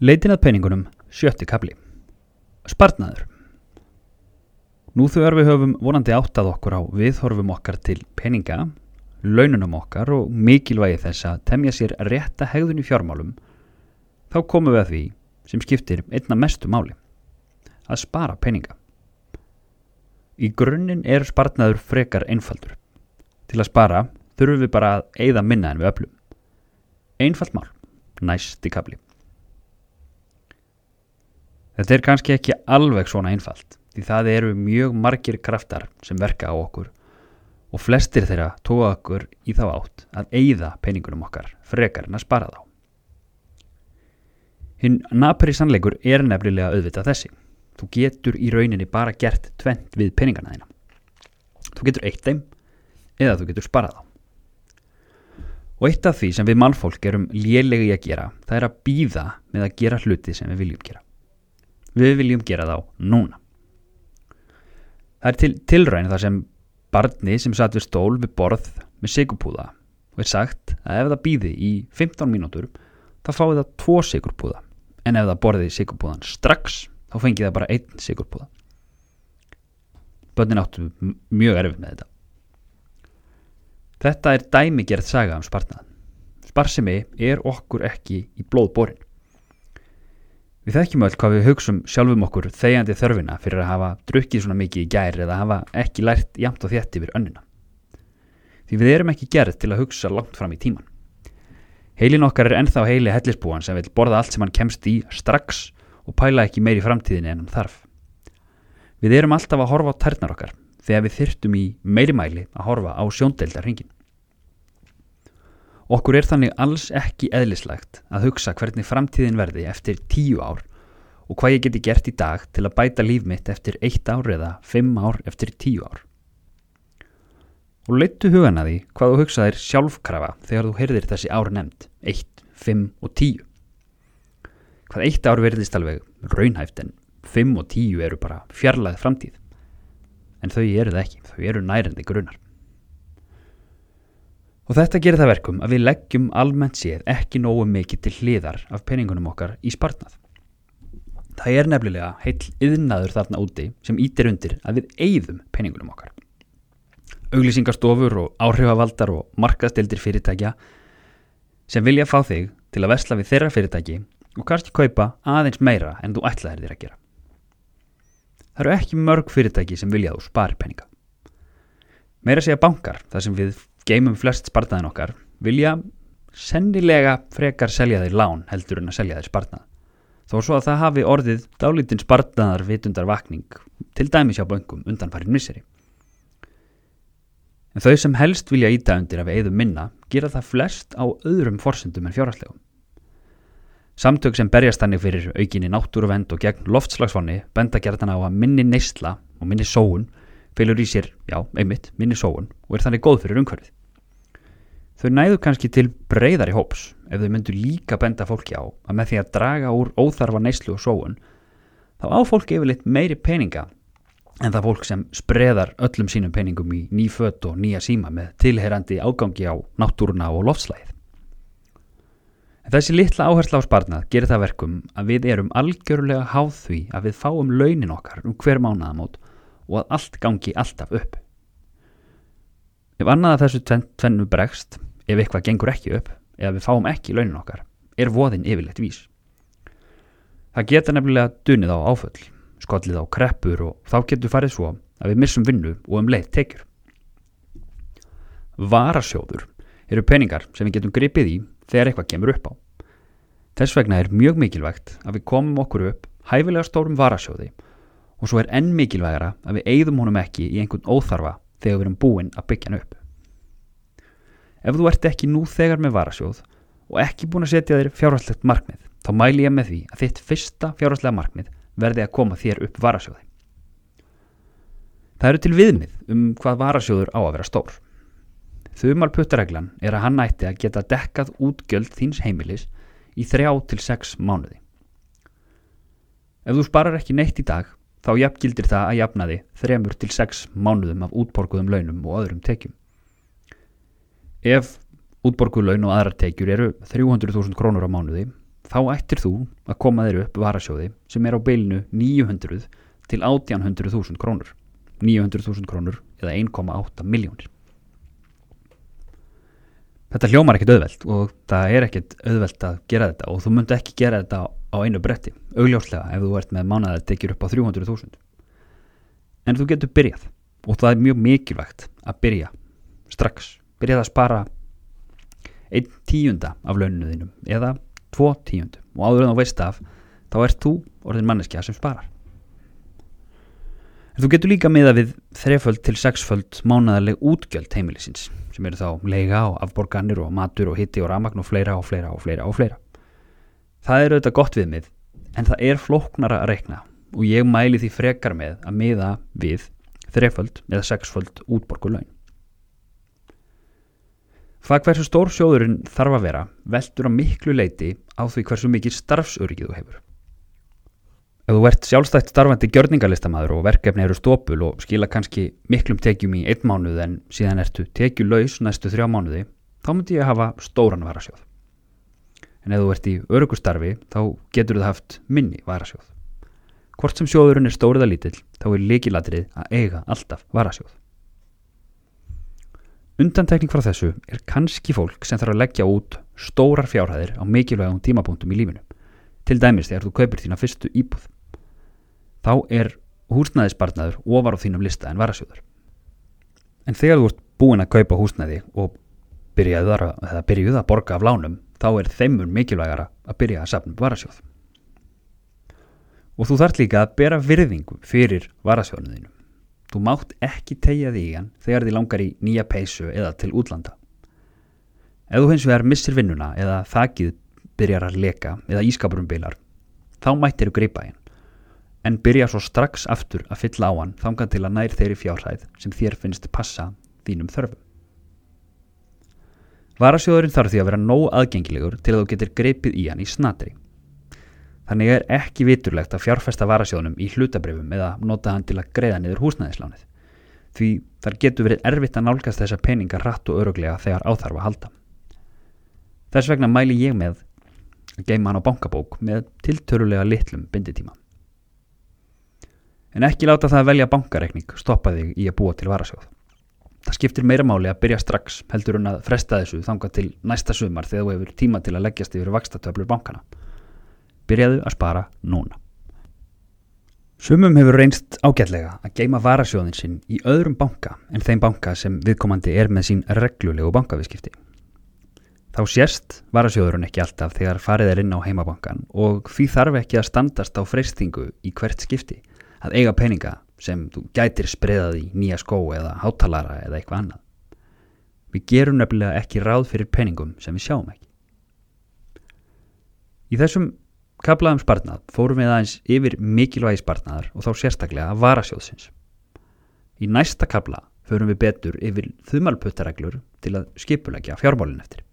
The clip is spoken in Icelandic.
Leitin að peningunum, sjötti kapli. Spartnaður. Nú þegar við höfum vonandi áttað okkur á viðhorfum okkar til peninga, laununum okkar og mikilvægi þess að temja sér rétta hegðun í fjármálum, þá komum við að því sem skiptir einna mestu máli, að spara peninga. Í grunninn er spartnaður frekar einfaldur. Til að spara þurfum við bara að eigða minna en við öflum. Einfalt mál, næsti kapli. Þetta er kannski ekki alveg svona einfalt því það eru mjög margir kraftar sem verka á okkur og flestir þeirra tóa okkur í þá átt að eigða peningunum okkar frekar en að spara þá. Hinn napri sannleikur er nefnilega auðvitað þessi. Þú getur í rauninni bara gert tvent við peningana þína. Þú getur eitt þeim eða þú getur sparað þá. Og eitt af því sem við mannfólk erum lélegi að gera, það er að býða með að gera hluti sem við viljum gera. Við viljum gera þá núna. Það er til tilræðin þar sem barni sem satt við stól við borð með sigurpúða og er sagt að ef það býði í 15 mínútur þá fáið það tvo sigurpúða en ef það borði sigurpúðan strax þá fengið það bara einn sigurpúða. Bönnin áttu mjög erfið með þetta. Þetta er dæmigerð saga um spartnað. Sparsimi er okkur ekki í blóð borin. Við þekkjum öll hvað við hugsum sjálfum okkur þegjandi þörfina fyrir að hafa drukkið svona mikið í gæri eða hafa ekki lært jamt og þétt yfir önnina. Því við erum ekki gerð til að hugsa langt fram í tíman. Heilin okkar er ennþá heili hellisbúan sem vil borða allt sem hann kemst í strax og pæla ekki meir í framtíðinni en hann þarf. Við erum alltaf að horfa á tærnar okkar þegar við þyrtum í meiri mæli að horfa á sjóndeildarhingin. Okkur er þannig alls ekki eðlislegt að hugsa hvernig framtíðin verði eftir tíu ár og hvað ég geti gert í dag til að bæta líf mitt eftir eitt ár eða fimm ár eftir tíu ár. Og leittu hugan að því hvað þú hugsaðir sjálfkrafa þegar þú heyrðir þessi ár nefnd, eitt, fimm og tíu. Hvað eitt ár verðist alveg raunhæft en fimm og tíu eru bara fjarlæð framtíð. En þau eru það ekki, þau eru nærendi grunnar. Og þetta gerir það verkum að við leggjum almennt séð ekki nógu mikið til hliðar af peningunum okkar í spartnað. Það er nefnilega heil yðnaður þarna úti sem ítir undir að við eigðum peningunum okkar. Auglýsingarstofur og áhrifavaldar og markaðstildir fyrirtækja sem vilja fá þig til að vesla við þeirra fyrirtæki og kannski kaupa aðeins meira en þú ætlaðir þér að gera. Það eru ekki mörg fyrirtæki sem vilja þú spari peninga. Meira segja bankar þar sem við geymum flest spartnaðin okkar vilja sennilega frekar selja þeir lán heldur en að selja þeir spartnað þó svo að það hafi orðið dálítinn spartnaðar vitundar vakning til dæmis hjá böngum undan farin misseri. En þau sem helst vilja íta undir að við eigðum minna gera það flest á öðrum forsendum en fjárhastlegum Samtök sem berjast þannig fyrir aukinni náttúruvend og gegn loftslagsfanni benda gerðan á að minni neysla og minni sóun fylgur í sér, já, einmitt, minni sóun og er þannig góð fyrir umhverfið. Þau næðu kannski til breyðari hóps ef þau myndu líka benda fólki á að með því að draga úr óþarfa neyslu og sóun þá á fólki yfirleitt meiri peninga en það fólk sem spreðar öllum sínum peningum í ný fött og nýja síma með tilherandi ágangi á náttúruna og loftslæðið. En þessi litla áhersla á sparnað gerir það verkum að við erum algjörlega háð því að við fáum launin okkar um hver mánaðamót og að allt gangi alltaf upp. Ef annað að þessu tvennu bregst ef eitthvað gengur ekki upp eða við fáum ekki launin okkar, er voðin yfirleitt vís. Það geta nefnilega dunið á áföll, skollið á kreppur og þá getur farið svo að við missum vinnu og um leið tekjur. Varasjóður eru peningar sem við getum gripið í þegar eitthvað kemur upp á. Þess vegna er mjög mikilvægt að við komum okkur upp hæfilega stórum varasjóði og svo er enn mikilvægara að við eigðum honum ekki í einhvern óþarfa þegar við erum búin að byggja hann upp. Ef þú ert ekki nú þegar með varasjóð og ekki búin að setja þér fjárhaldslegt markmið, þá mæli ég með því að þitt fyrsta fjárhaldslega markmið verði að koma þér upp varasjóði. Það eru til viðmið um hvað varasjóður á að vera stór. Þumal puttareglan er að hann ætti að geta dekkað útgjöld þíns heimilis í þrjá til sex mánuði. Ef þú sparar ekki neitt í dag, þá jafngildir það að jafna til sex mánuðum af útborguðum launum og öðrum tekjum. Ef útborguð laun og aðrar tekjur eru 300.000 krónur á mánuði þá ættir þú að koma þér upp varasjóði sem er á beilinu 900 til 1800.000 krónur. 900.000 krónur eða 1,8 miljónir Þetta hljómar ekkert auðvelt og það er ekkert auðvelt að gera þetta og þú myndi ekki gera þetta á einu bretti, augljóslega ef þú ert með mánaðar tekjur upp á 300.000. En þú getur byrjað og það er mjög mikilvægt að byrja strax, byrjað að spara einn tíunda af launinu þínum eða tvo tíundum og áður en þú veist af þá ert þú orðin manneskja sem sparar. En þú getur líka miða við þreföld til sexföld mánaðarleg útgjöld heimilisins sem eru þá leiga og afborganir og matur og hitti og ramagn og fleira og fleira og fleira og fleira. Það er auðvitað gott við mið en það er flóknara að rekna og ég mæli því frekar með að miða við þreföld eða sexföld útborgulein. Það hversu stór sjóðurinn þarf að vera veldur á miklu leiti á því hversu mikið starfsöryggið þú hefur. Ef þú ert sjálfstætt starfandi gjörningarlistamæður og verkefni eru stópul og skila kannski miklum tekjum í einn mánuð en síðan ertu tekjulegs næstu þrjá mánuði, þá myndi ég hafa stóran varasjóð. En ef þú ert í örugustarfi, þá getur þú haft minni varasjóð. Hvort sem sjóðurinn er stórið að lítill, þá er líkilatrið að eiga alltaf varasjóð. Undantekning frá þessu er kannski fólk sem þarf að leggja út stórar fjárhæðir á mikilvægum tímapunktum í lífinu. Til dæmis þegar þú kaupir þína fyrstu íbúð þá er húsnæðisbarnaður ofar á þínum lista en varasjóður. En þegar þú ert búin að kaupa húsnæði og byrjuð að, byrjuð að borga af lánum, þá er þeimur mikilvægara að byrja að sapna varasjóð. Og þú þart líka að bera virðingu fyrir varasjóðunuðinu. Þú mátt ekki tegja því í hann þegar þið langar í nýja peysu eða til útlanda. Ef þú hins vegar missir vinnuna eða þakkið byrjar að leka eða ískapurum bilar, þá mættir þú greipa henn en byrja svo strax aftur að fylla á hann þangað til að nær þeirri fjárhæð sem þér finnst passa þínum þörfum. Varasjóðurinn þarf því að vera nóg aðgengilegur til að þú getur greipið í hann í snatri. Þannig er ekki viturlegt að fjárfesta varasjóðunum í hlutabrifum eða nota hann til að greiða niður húsnæðislánið. Því þar getur verið erfitt að nálgast þessa peninga rætt og öruglega þegar áþarf að halda. Þess vegna mæli ég með að geima hann á bankabók með tiltörulega litlum binditíma en ekki láta það að velja bankareikning stoppa þig í að búa til varasjóð. Það skiptir meira máli að byrja strax heldur en að fresta þessu þanga til næsta sumar þegar þú hefur tíma til að leggjast yfir vakstatöflur bankana. Byrjaðu að spara núna. Sumum hefur reynst ágætlega að geima varasjóðin sinn í öðrum banka en þeim banka sem viðkomandi er með sín reglulegu bankaviðskipti. Þá sérst varasjóðurinn ekki alltaf þegar farið er inn á heimabankan og því þarf ekki að standast á freystingu í hvert skipti að eiga peninga sem þú gætir spreðað í nýja skó eða hátalara eða eitthvað annað. Við gerum nefnilega ekki ráð fyrir peningum sem við sjáum ekki. Í þessum kaplaðum spartnað fórum við aðeins yfir mikilvægi spartnaðar og þá sérstaklega að varasjóðsins. Í næsta kapla förum við betur yfir þumalputtareglur til að skipulegja fjármálinn eftir.